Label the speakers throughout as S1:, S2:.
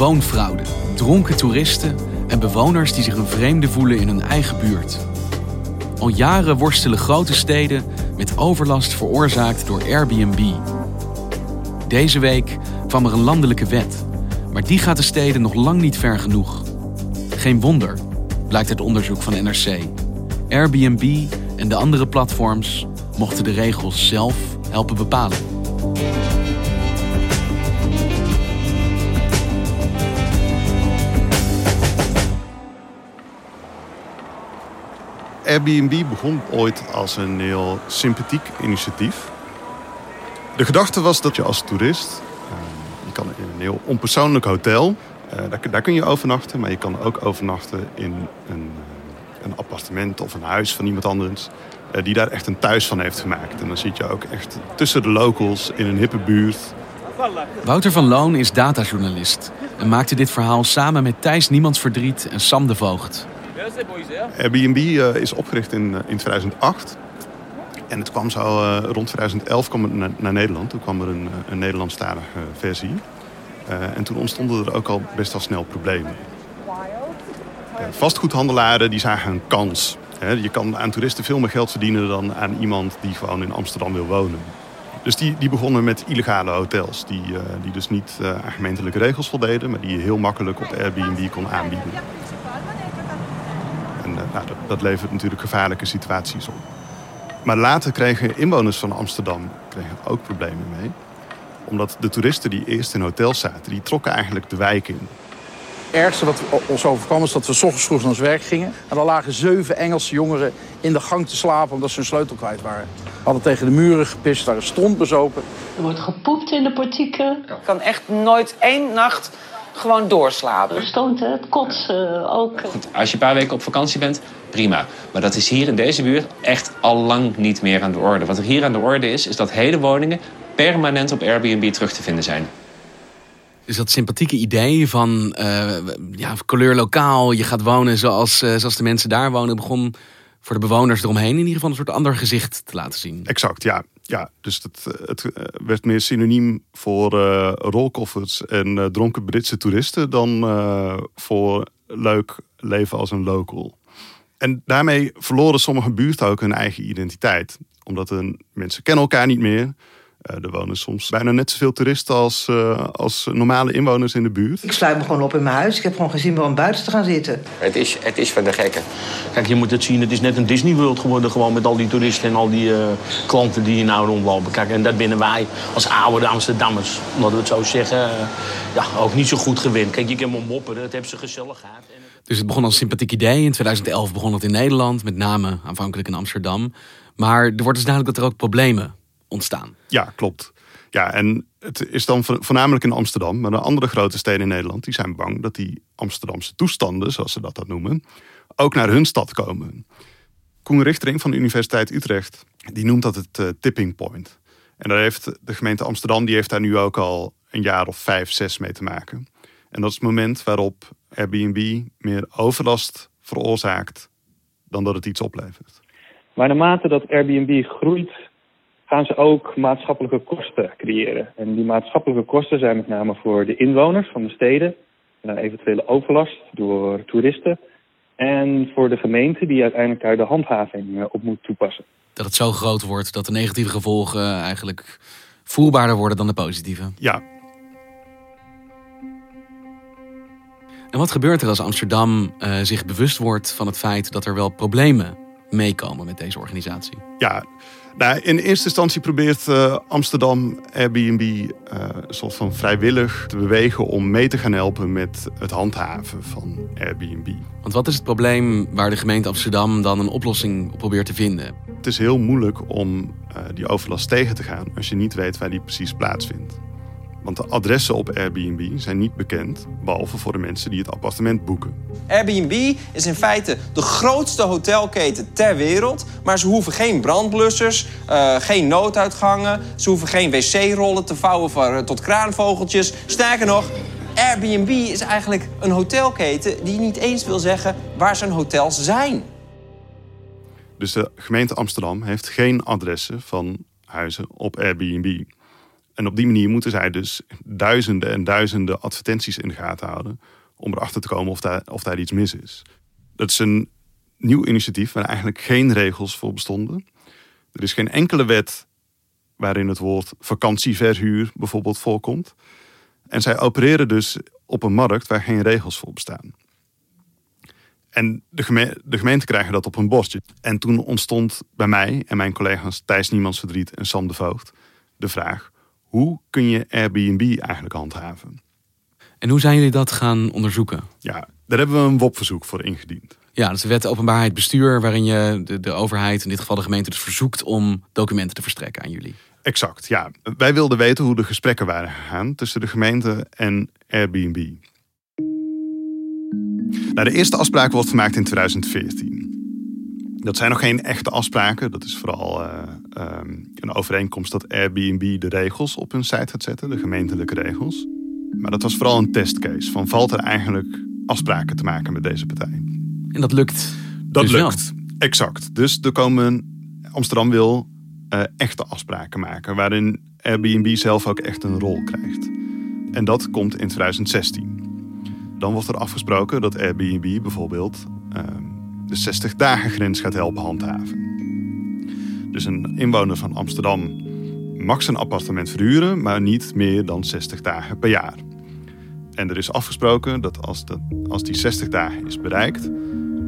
S1: Woonfraude, dronken toeristen en bewoners die zich een vreemde voelen in hun eigen buurt. Al jaren worstelen grote steden met overlast veroorzaakt door Airbnb. Deze week kwam er een landelijke wet, maar die gaat de steden nog lang niet ver genoeg. Geen wonder, blijkt uit onderzoek van NRC. Airbnb en de andere platforms mochten de regels zelf helpen bepalen.
S2: Airbnb begon ooit als een heel sympathiek initiatief. De gedachte was dat je als toerist, uh, je kan in een heel onpersoonlijk hotel, uh, daar, daar, kun je overnachten, maar je kan ook overnachten in een, uh, een appartement of een huis van iemand anders die daar echt een thuis van heeft gemaakt. En dan zit je ook echt tussen de locals in een hippe buurt.
S1: Wouter van Loon is datajournalist en maakte dit verhaal samen met Thijs Niemandsverdriet en Sam de Voogd.
S2: Airbnb uh, is opgericht in, uh, in 2008. En het kwam zo uh, rond 2011 kwam het naar, naar, Nederland. Toen kwam er een, een Nederlandstalige versie. en toen ontstonden er ook al best wel snel problemen. vastgoedhandelaren die zagen een kans. Hè, je kan aan toeristen veel meer geld verdienen dan aan iemand die gewoon in Amsterdam wil wonen. Dus die, die begonnen met illegale hotels. Die, die dus niet aan gemeentelijke regels voldeden, maar die je heel makkelijk op Airbnb kon aanbieden. Nou, dat, dat, levert natuurlijk gevaarlijke situaties op. Maar later kregen inwoners van Amsterdam kregen ook problemen mee. Omdat de toeristen die eerst in hotels zaten, die trokken eigenlijk de wijk in.
S3: Het ergste wat ons overkwam is dat we s ochtends vroeg naar ons werk gingen. En er lagen zeven Engelse jongeren in de gang te slapen omdat ze hun sleutel kwijt waren. Hadden tegen de muren gepist, daar stond bezopen.
S4: Er wordt gepoept in de portieken.
S5: Ik kan echt nooit één nacht gewoon doorslapen.
S4: Er stond het kotsen ook.
S6: Goed, als je een paar weken op vakantie bent, prima. Maar dat is hier in deze buurt echt al lang niet meer aan de orde. Wat er hier aan de orde is, is dat hele woningen permanent op Airbnb terug te vinden zijn.
S1: Dus dat sympathieke idee van uh, ja, kleur lokaal, je gaat wonen zoals, uh, zoals de mensen daar wonen, begon voor de bewoners eromheen in ieder geval een soort ander gezicht te laten zien.
S2: Exact, ja. Ja, dus het, het werd meer synoniem voor uh, rolkoffers en dronken Britse toeristen dan voor leuk leven als een local. En daarmee verloren sommige buurten ook hun eigen identiteit. Omdat mensen kennen elkaar niet meer. Uh, er wonen soms bijna net zoveel toeristen als, uh, als normale inwoners in de buurt.
S7: Ik sluit me gewoon op in mijn huis. Ik heb gewoon geen zin meer om buiten te gaan zitten.
S8: Het is, het is van de gekken.
S9: Kijk, je moet het zien. Het is net een Disney World geworden. Gewoon met al die toeristen en al die uh, klanten die hier nou rondlopen. Kijk, en dat binnen wij als oude Amsterdammers, omdat we het zo zeggen, ja, ook niet zo goed gewend. Kijk, je kan me mopperen. Dat hebben ze gezellig gehad. En...
S1: Dus het begon als een sympathiek idee. In 2011 begon het in Nederland. Met name aanvankelijk in Amsterdam. Maar er wordt dus duidelijk dat er ook problemen ontstaan.
S2: Ja, klopt. Ja, en het is dan voornamelijk in Amsterdam. Maar de andere grote steden in Nederland die zijn bang dat die Amsterdamse toestanden, zoals ze dat dan noemen, ook naar hun stad komen. Koen Richtering van de Universiteit Utrecht, die noemt dat het uh, tipping point. En daar heeft de gemeente Amsterdam, die heeft daar nu ook al een jaar of vijf, zes mee te maken. En dat is het moment waarop Airbnb meer overlast veroorzaakt dan dat het iets oplevert.
S10: Maar naarmate dat Airbnb groeit, gaan ze ook maatschappelijke kosten creëren. En die maatschappelijke kosten zijn met name voor de inwoners van de steden, en eventuele overlast door toeristen, en voor de gemeente die uiteindelijk daar de handhaving op moet toepassen.
S1: Dat het zo groot wordt dat de negatieve gevolgen eigenlijk voelbaarder worden dan de positieve.
S2: Ja.
S1: En wat gebeurt er als Amsterdam uh, zich bewust wordt van het feit dat er wel problemen meekomen met deze organisatie?
S2: Ja, Nou, in eerste instantie probeert uh, Amsterdam Airbnb uh, een soort van vrijwillig te bewegen om mee te gaan helpen met het handhaven van Airbnb.
S1: Want wat is het probleem waar de gemeente Amsterdam dan een oplossing probeert te vinden?
S2: Het is heel moeilijk om uh, die overlast tegen te gaan als je niet weet waar die precies plaatsvindt. Want de adressen op Airbnb zijn niet bekend, behalve voor de mensen die het appartement boeken.
S8: Airbnb is in feite de grootste hotelketen ter wereld, maar ze hoeven geen brandblussers, uh, geen nooduitgangen, ze hoeven geen wc-rollen te vouwen voor, uh, tot kraanvogeltjes. Sterker nog, Airbnb is eigenlijk een hotelketen die niet eens wil zeggen waar zijn hotels zijn.
S2: Dus de gemeente Amsterdam heeft geen adressen van huizen op Airbnb. En op die manier moeten zij dus duizenden en duizenden advertenties in de gaten houden. om erachter te komen of daar, of daar iets mis is. Dat is een nieuw initiatief waar eigenlijk geen regels voor bestonden. Er is geen enkele wet waarin het woord vakantieverhuur bijvoorbeeld voorkomt. En zij opereren dus op een markt waar geen regels voor bestaan. En de, gemeente, de gemeente krijgen dat op hun bordje. En toen ontstond bij mij en mijn collega's Thijs Niemands Verdriet en Sam de Voogd de vraag: hoe kun je Airbnb eigenlijk handhaven?
S1: En hoe zijn jullie dat gaan onderzoeken?
S2: Ja, daar hebben we een WOP-verzoek voor ingediend.
S1: Ja, dat is de wet openbaarheid bestuur, waarin je de, de overheid, in dit geval de gemeente, dus verzoekt om documenten te verstrekken aan jullie.
S2: Exact, ja. Wij wilden weten hoe de gesprekken waren gegaan tussen de gemeente en Airbnb. Nou, de eerste afspraak wordt gemaakt in 2014. Dat zijn nog geen echte afspraken. Dat is vooral uh, um, een overeenkomst dat Airbnb de regels op hun site gaat zetten, de gemeentelijke regels. Maar dat was vooral een testcase van valt er eigenlijk afspraken te maken met deze partij.
S1: En dat lukt.
S2: Dat
S1: dus
S2: lukt, wel. exact. Dus er komen, Amsterdam wil uh, echte afspraken maken, waarin Airbnb zelf ook echt een rol krijgt. En dat komt in 2016. Dan wordt er afgesproken dat Airbnb bijvoorbeeld uh, de 60 dagen grens gaat helpen handhaven. Dus een inwoner van Amsterdam mag zijn appartement verhuren, maar niet meer dan 60 dagen per jaar. En er is afgesproken dat als, de, als die 60 dagen is bereikt,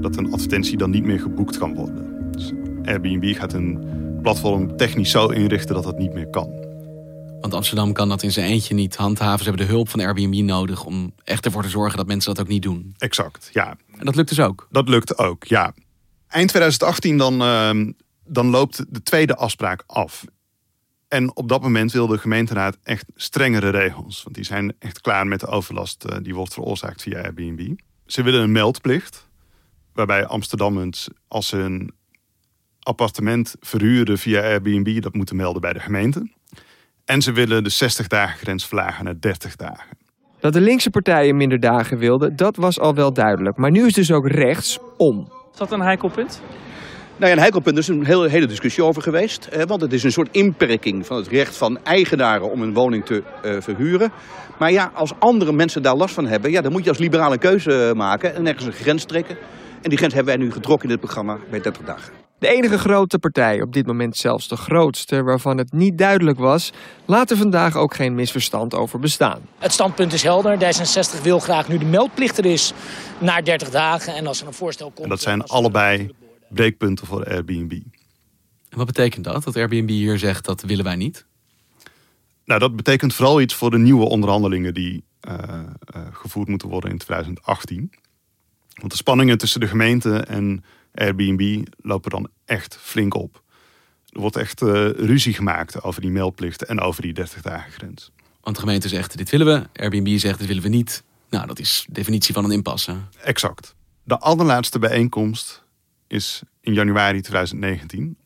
S2: dat een advertentie dan niet meer geboekt kan worden. Dus Airbnb gaat een platform technisch zo inrichten dat dat niet meer kan.
S1: Want Amsterdam kan dat in zijn eentje niet handhaven. Ze hebben de hulp van Airbnb nodig om echt ervoor te zorgen dat mensen dat ook niet doen.
S2: Exact, ja.
S1: En dat lukt dus ook?
S2: Dat lukt ook, ja. Eind 2018 dan, uh, dan loopt de tweede afspraak af. En op dat moment wil de gemeenteraad echt strengere regels. Want die zijn echt klaar met de overlast uh, die wordt veroorzaakt via Airbnb. Ze willen een meldplicht. Waarbij Amsterdammers, als ze een appartement verhuren via Airbnb, dat moeten melden bij de gemeente. En ze willen de 60 dagen grens verlagen naar 30 dagen.
S11: Dat de linkse partijen minder dagen wilden, dat was al wel duidelijk. Maar nu is dus ook rechts om.
S12: Is dat een heikel punt?
S13: Nou ja, een heikel punt is een hele, hele discussie over geweest. Eh, want het is een soort inperking van het recht van eigenaren om een woning te uh, verhuren. Maar ja, als andere mensen daar last van hebben, ja, dan moet je als liberale keuze maken en ergens een grens trekken. En die grens hebben wij nu getrokken in dit programma bij 30 dagen.
S11: De enige grote partij, op dit moment zelfs de grootste, waarvan het niet duidelijk was, laat er vandaag ook geen misverstand over bestaan.
S12: Het standpunt is helder. D66 wil graag nu de meldplicht er is naar 30 dagen. En als er een voorstel komt.
S2: En dat zijn allebei breekpunten voor Airbnb.
S1: En wat betekent dat? Dat Airbnb hier zegt dat willen wij niet?
S2: Nou, dat betekent vooral iets voor de nieuwe onderhandelingen die uh, uh, gevoerd moeten worden in 2018. Want de spanningen tussen de gemeente en Airbnb lopen dan echt flink op. Er wordt echt uh, ruzie gemaakt over die meldplicht en over die 30 dagen grens.
S1: Want de gemeente zegt dit willen we, Airbnb zegt dit willen we niet. Nou, dat is de definitie van een impasse.
S2: Exact. De allerlaatste bijeenkomst is in januari 2019.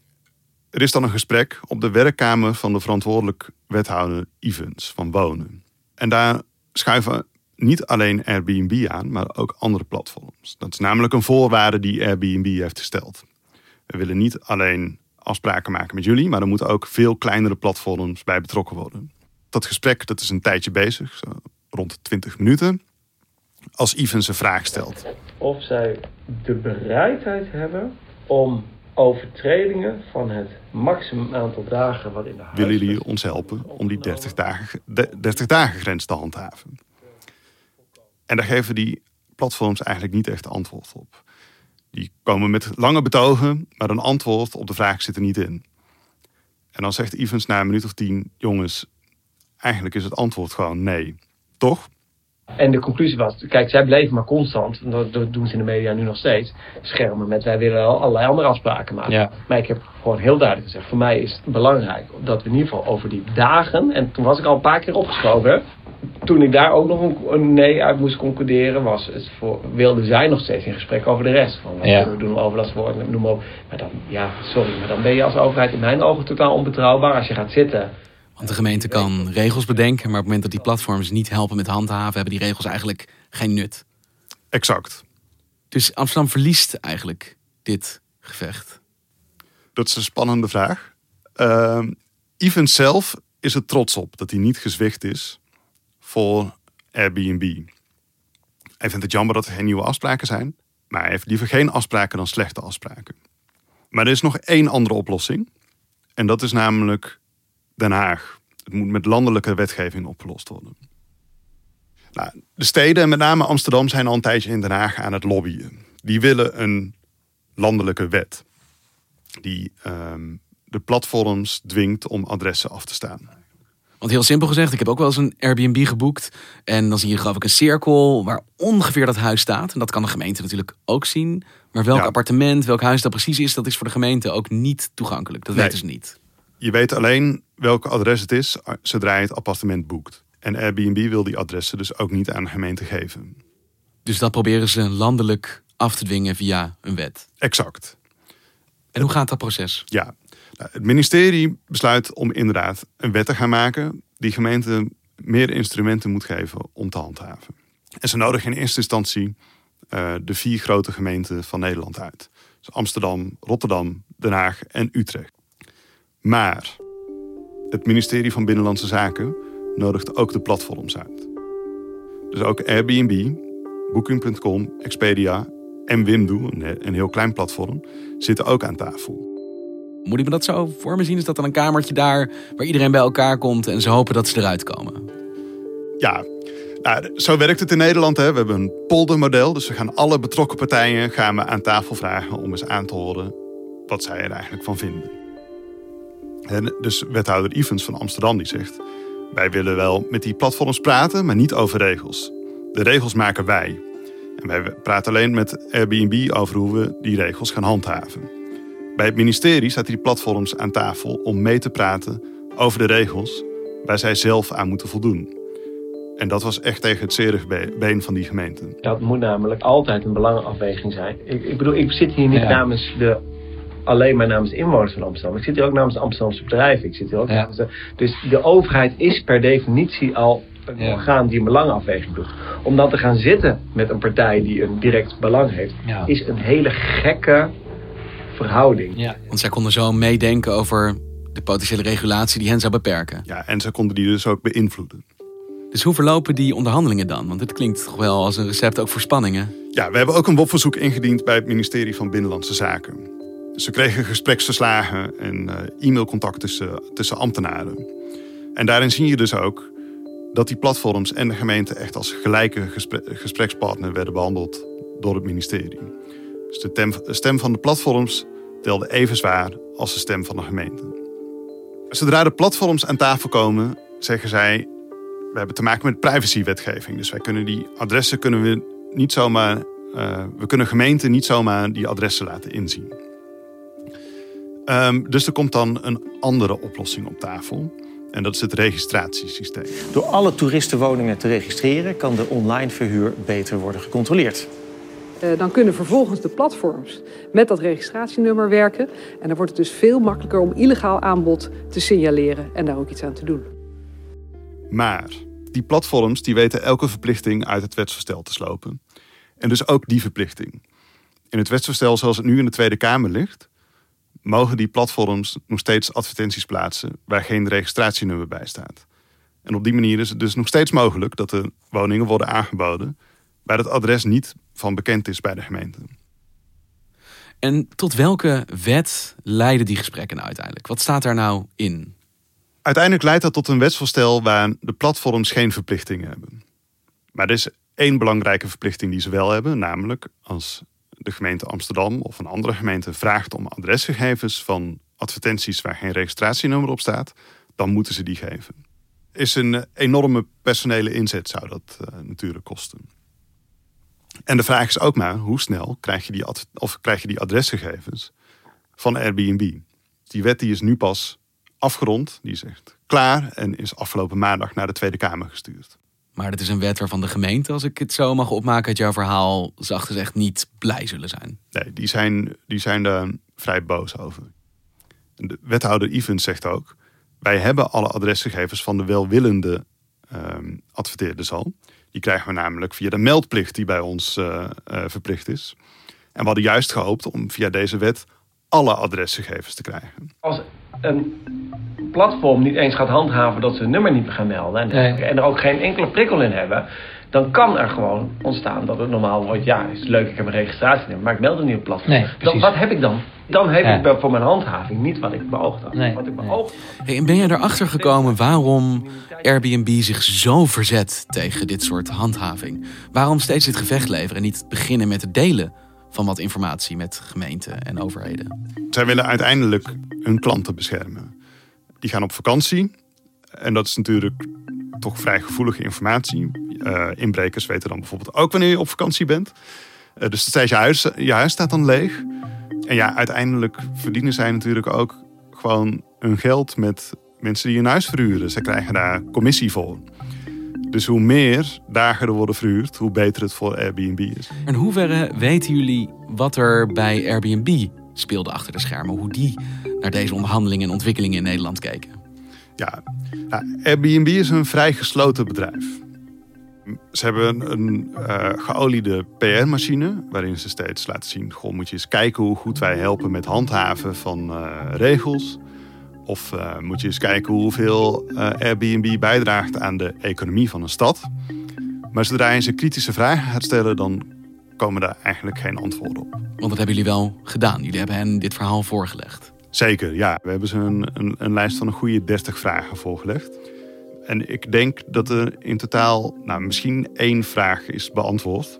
S2: Er is dan een gesprek op de werkkamer van de verantwoordelijk wethouder Evans van Wonen. En daar schuiven niet alleen Airbnb aan, maar ook andere platforms. Dat is namelijk een voorwaarde die Airbnb heeft gesteld. We willen niet alleen afspraken maken met jullie, maar er moeten ook veel kleinere platforms bij betrokken worden. Dat gesprek dat is een tijdje bezig, rond 20 minuten. Als Evans een vraag stelt.
S14: Of zij de bereidheid hebben om overtredingen van het maximum aantal dagen wat in de huis...
S2: Willen jullie ons helpen om die 30 dagen, 30 dagen grens te handhaven? En daar geven die platforms eigenlijk niet echt antwoord op. Die komen met lange betogen, maar een antwoord op de vraag zit er niet in. En dan zegt Evans na een minuut of tien: jongens, eigenlijk is het antwoord gewoon nee. Toch?
S14: En de conclusie was, kijk, zij bleven maar constant, dat, dat doen ze in de media nu nog steeds, schermen met wij willen al allerlei andere afspraken maken.
S15: Ja.
S14: Maar ik heb gewoon heel duidelijk gezegd, voor mij is het belangrijk dat we in ieder geval over die dagen, en toen was ik al een paar keer opgeschoven, toen ik daar ook nog een, nee uit moest concluderen, was het voor, wilde zij nog steeds in gesprek over de rest. Van wat
S15: Ja.
S14: we doen over dat woord, noem maar op. Maar dan, ja, sorry, maar dan ben je als overheid in mijn ogen totaal onbetrouwbaar als je gaat zitten.
S1: Want de gemeente kan regels bedenken, maar op het moment dat die platforms niet helpen met handhaven, hebben die regels eigenlijk geen nut.
S2: Exact.
S1: Dus Amsterdam verliest eigenlijk dit gevecht.
S2: Dat is een spannende vraag. Ehm Evans zelf is er trots op dat hij niet gezwicht is voor Airbnb. Hij vindt het jammer dat er geen nieuwe afspraken zijn, maar hij heeft liever geen afspraken dan slechte afspraken. Maar er is nog één andere oplossing. En dat is namelijk Den Haag. Het moet met landelijke wetgeving opgelost worden. Nou, de steden, en met name Amsterdam, zijn al een tijdje in Den Haag aan het lobbyen. Die willen een landelijke wet. Die ehm, de platforms dwingt om adressen af te staan.
S1: Want heel simpel gezegd, ik heb ook wel eens een Airbnb geboekt. En dan zie je geloof ik een cirkel waar ongeveer dat huis staat. En dat kan de gemeente natuurlijk ook zien. Maar welk appartement, welk huis dat precies is, dat is voor de gemeente ook niet toegankelijk. Dat
S2: Nee.
S1: weten ze niet.
S2: Je weet alleen welk adres het is zodra je het appartement boekt. En Airbnb wil die adressen dus ook niet aan de gemeente geven.
S1: Dus dat proberen ze landelijk af te dwingen via een wet.
S2: Exact.
S1: En hoe gaat dat proces?
S2: Ja, nou, het ministerie besluit om inderdaad een wet te gaan maken die gemeenten meer instrumenten moet geven om te handhaven. En ze nodigen in eerste instantie eh, de vier grote gemeenten van Nederland uit. Dus Amsterdam, Rotterdam, Den Haag en Utrecht. Maar het ministerie van Binnenlandse Zaken nodigt ook de platforms uit. Dus ook Airbnb, Booking.com, Expedia en Wimdu, een een heel klein platform, zitten ook aan tafel.
S1: Moet ik me dat zo voor me zien? Is dat dan een kamertje daar waar iedereen bij elkaar komt en ze hopen dat ze eruit komen?
S2: Ja, nou, zo werkt het in Nederland. Hè. We hebben een poldermodel, dus we gaan alle betrokken partijen gaan we aan tafel vragen om eens aan te horen wat zij er eigenlijk van vinden. En dus wethouder Evans van Amsterdam die zegt, wij willen wel met die platforms praten, maar niet over regels. De regels maken wij. En wij praten alleen met Airbnb over hoe we die regels gaan handhaven. Bij het ministerie zaten die platforms aan tafel om mee te praten over de regels waar zij zelf aan moeten voldoen. En dat was echt tegen het zere be- been van die gemeenten.
S14: Dat moet namelijk altijd een belangenafweging zijn. Ik, ik bedoel, ik zit hier niet
S15: Ja.
S14: namens de, alleen maar namens inwoners van Amsterdam. Ik zit hier ook namens de Amsterdamse bedrijven. Ik zit hier ook namens de, dus de overheid is per definitie al een
S15: Ja.
S14: orgaan die een belangenafweging doet. Om dan te gaan zitten met een partij die een direct belang heeft,
S15: Ja.
S14: is een hele gekke verhouding.
S1: Want zij konden zo meedenken over de potentiële regulatie die hen zou beperken.
S2: Ja, en zij konden die dus ook beïnvloeden.
S1: Dus hoe verlopen die onderhandelingen dan? Want dit klinkt toch wel als een recept ook voor spanningen.
S2: Ja, we hebben ook een WOP-verzoek ingediend bij het ministerie van Binnenlandse Zaken. We kregen gespreksverslagen en eh, e-mailcontact tussen, tussen ambtenaren. En daarin zie je dus ook dat die platforms en de gemeente echt als gelijke gespre- gesprekspartner werden behandeld door het ministerie. Dus de stem van de platforms telde even zwaar als de stem van de gemeente. Zodra de platforms aan tafel komen, zeggen zij: we hebben te maken met privacywetgeving. Dus wij kunnen die adressen kunnen we niet zomaar. eh, we kunnen gemeenten niet zomaar die adressen laten inzien. Ehm, dus er komt dan een andere oplossing op tafel. En dat is het registratiesysteem.
S16: Door alle toeristenwoningen te registreren kan de online verhuur beter worden gecontroleerd.
S17: Eh, dan kunnen vervolgens de platforms met dat registratienummer werken. En dan wordt het dus veel makkelijker om illegaal aanbod te signaleren en daar ook iets aan te doen.
S2: Maar die platforms die weten elke verplichting uit het wetsvoorstel te slopen. En dus ook die verplichting. In het wetsvoorstel zoals het nu in de Tweede Kamer ligt, mogen die platforms nog steeds advertenties plaatsen waar geen registratienummer bij staat. En op die manier is het dus nog steeds mogelijk dat er woningen worden aangeboden waar het adres niet van bekend is bij de gemeente.
S1: En tot welke wet leiden die gesprekken nou uiteindelijk? Wat staat daar nou in?
S2: Uiteindelijk leidt dat tot een wetsvoorstel waar de platforms geen verplichtingen hebben. Maar er is één belangrijke verplichting die ze wel hebben, namelijk als de gemeente Amsterdam of een andere gemeente vraagt om adresgegevens van advertenties waar geen registratienummer op staat, dan moeten ze die geven. Is een enorme personele inzet zou dat uh, natuurlijk kosten. En de vraag is ook maar, hoe snel krijg je die, of krijg je die adresgegevens van Airbnb? Die wet die is nu pas afgerond, die echt klaar en is afgelopen maandag naar de Tweede Kamer gestuurd.
S1: Maar het is een wet waarvan de gemeente, als ik het zo mag opmaken uit jouw verhaal, zacht gezegd niet blij zullen zijn.
S2: Nee, die zijn, die zijn daar vrij boos over. De wethouder Evans zegt ook, wij hebben alle adresgegevens van de welwillende um, adverteerders al. Die krijgen we namelijk via de meldplicht die bij ons uh, uh, verplicht is. En we hadden juist gehoopt om via deze wet alle adresgegevens te krijgen.
S14: Als een platform niet eens gaat handhaven dat ze een nummer niet meer gaan melden en, nee. en er ook geen enkele prikkel in hebben, dan kan er gewoon ontstaan dat het normaal wordt, ja, is leuk, ik heb een registratienummer, maar ik meld het niet op het platform.
S1: Nee,
S14: dan, wat heb ik dan? Dan heb ja. ik voor mijn handhaving niet wat ik beoogd had.
S1: Nee,
S14: wat ik beoogd
S1: hey, en ben je erachter gekomen waarom Airbnb zich zo verzet tegen dit soort handhaving? Waarom steeds dit gevecht leveren en niet beginnen met het delen van wat informatie met gemeenten en overheden?
S2: Zij willen uiteindelijk hun klanten beschermen. Die gaan op vakantie. En dat is natuurlijk toch vrij gevoelige informatie. Uh, inbrekers weten dan bijvoorbeeld ook wanneer je op vakantie bent. Uh, dus steeds je je huis staat dan leeg. En ja, uiteindelijk verdienen zij natuurlijk ook gewoon hun geld met mensen die een huis verhuren. Zij krijgen daar commissie voor. Dus hoe meer dagen er worden verhuurd, hoe beter het voor Airbnb is.
S1: In hoeverre weten jullie wat er bij Airbnb speelde achter de schermen? Hoe die naar deze onderhandelingen en ontwikkelingen in Nederland keken?
S2: Ja, nou, Airbnb is een vrij gesloten bedrijf. Ze hebben een uh, geoliede PR-machine waarin ze steeds laten zien: goh, moet je eens kijken hoe goed wij helpen met handhaven van uh, regels. Of uh, moet je eens kijken hoeveel Airbnb bijdraagt aan de economie van een stad. Maar zodra je ze kritische vragen gaat stellen, dan komen daar eigenlijk geen antwoorden op.
S1: Want dat hebben jullie wel gedaan. Jullie hebben hen dit verhaal voorgelegd.
S2: Zeker, ja. We hebben ze een, een, een lijst van een goede 30 vragen voorgelegd. En ik denk dat er in totaal nou, misschien één vraag is beantwoord.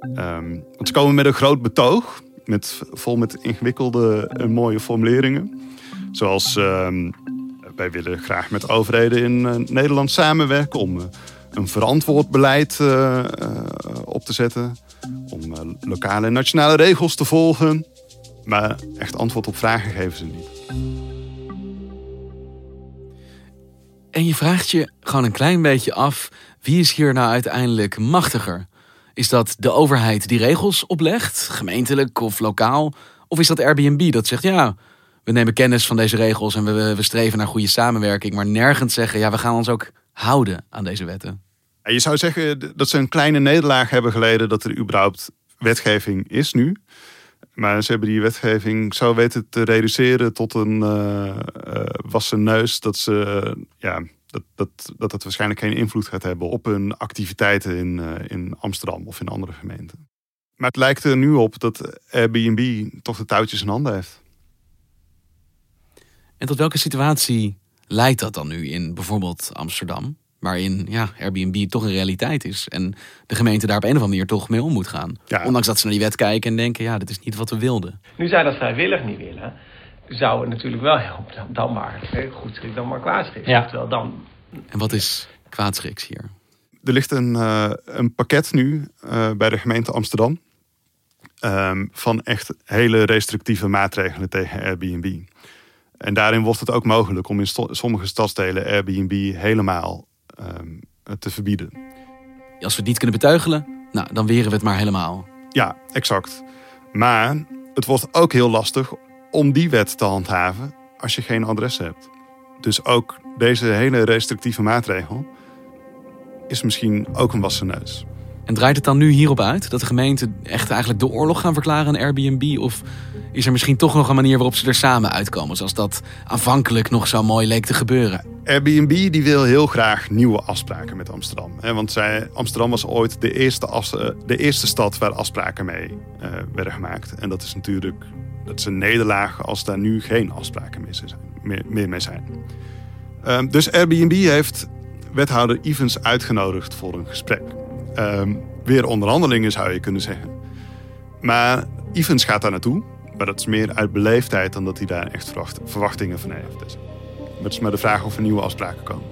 S2: Um, want ze komen met een groot betoog, met, vol met ingewikkelde en mooie formuleringen. Zoals um, wij willen graag met overheden in uh, Nederland samenwerken om uh, een verantwoord beleid uh, op te zetten. Om lokale en nationale regels te volgen. Maar echt antwoord op vragen geven ze niet.
S1: En je vraagt je gewoon een klein beetje af: wie is hier nou uiteindelijk machtiger? Is dat de overheid die regels oplegt, gemeentelijk of lokaal? Of is dat Airbnb dat zegt: ja, we nemen kennis van deze regels en we, we streven naar goede samenwerking, maar nergens zeggen: ja, we gaan ons ook houden aan deze wetten?
S2: Je zou zeggen dat ze een kleine nederlaag hebben geleden dat er überhaupt wetgeving is nu. Maar ze hebben die wetgeving zo weten te reduceren tot een uh, uh, wassen neus. Dat, ze, ja, dat, dat, dat het waarschijnlijk geen invloed gaat hebben op hun activiteiten in, in Amsterdam of in andere gemeenten. Maar het lijkt er nu op dat Airbnb toch de touwtjes in handen heeft.
S1: En tot welke situatie leidt dat dan nu in bijvoorbeeld Amsterdam? waarin ja, Airbnb toch een realiteit is. En de gemeente daar op een of andere manier toch mee om moet gaan. Ja. Ondanks dat ze naar die wet kijken en denken, ja, dit is niet wat we wilden.
S14: Nu zij dat vrijwillig niet willen, zou het natuurlijk wel helpen. Dan maar goed schrik, dan maar kwaadschriks. Ja. Terwijl dan...
S1: En wat is kwaadschriks hier?
S2: Er ligt een, uh, een pakket nu uh, bij de gemeente Amsterdam. Um, van echt hele restrictieve maatregelen tegen Airbnb. En daarin wordt het ook mogelijk om in sommige stadsdelen Airbnb helemaal um, te verbieden.
S1: Als we het niet kunnen beteugelen, nou, dan weren we het maar helemaal.
S2: Ja, exact. Maar het wordt ook heel lastig om die wet te handhaven als je geen adres hebt. Dus ook deze hele restrictieve maatregel is misschien ook een wassen neus.
S1: En draait het dan nu hierop uit dat de gemeenten echt eigenlijk de oorlog gaan verklaren aan Airbnb? Of is er misschien toch nog een manier waarop ze er samen uitkomen, zoals dat aanvankelijk nog zo mooi leek te gebeuren?
S2: Airbnb die wil heel graag nieuwe afspraken met Amsterdam. Want zij, Amsterdam was ooit de eerste, eh, de eerste stad waar afspraken mee uh, werden gemaakt. En dat is natuurlijk dat is een nederlaag als daar nu geen afspraken meer, zijn, meer, mee zijn. Um, dus Airbnb heeft wethouder Evans uitgenodigd voor een gesprek. Um, weer onderhandelingen zou je kunnen zeggen. Maar Evans gaat daar naartoe Maar dat is meer uit beleefdheid dan dat hij daar echt verwacht, verwachtingen van heeft. Dus het is maar de vraag of er nieuwe afspraken komen.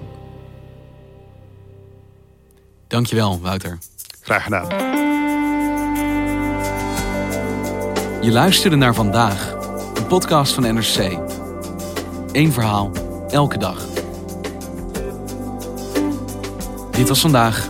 S1: Dankjewel, Wouter.
S2: Graag gedaan.
S1: Je luisterde naar vandaag, een podcast van NRC. Eén verhaal, elke dag. Dit was vandaag,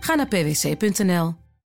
S15: Ga naar pwc.nl.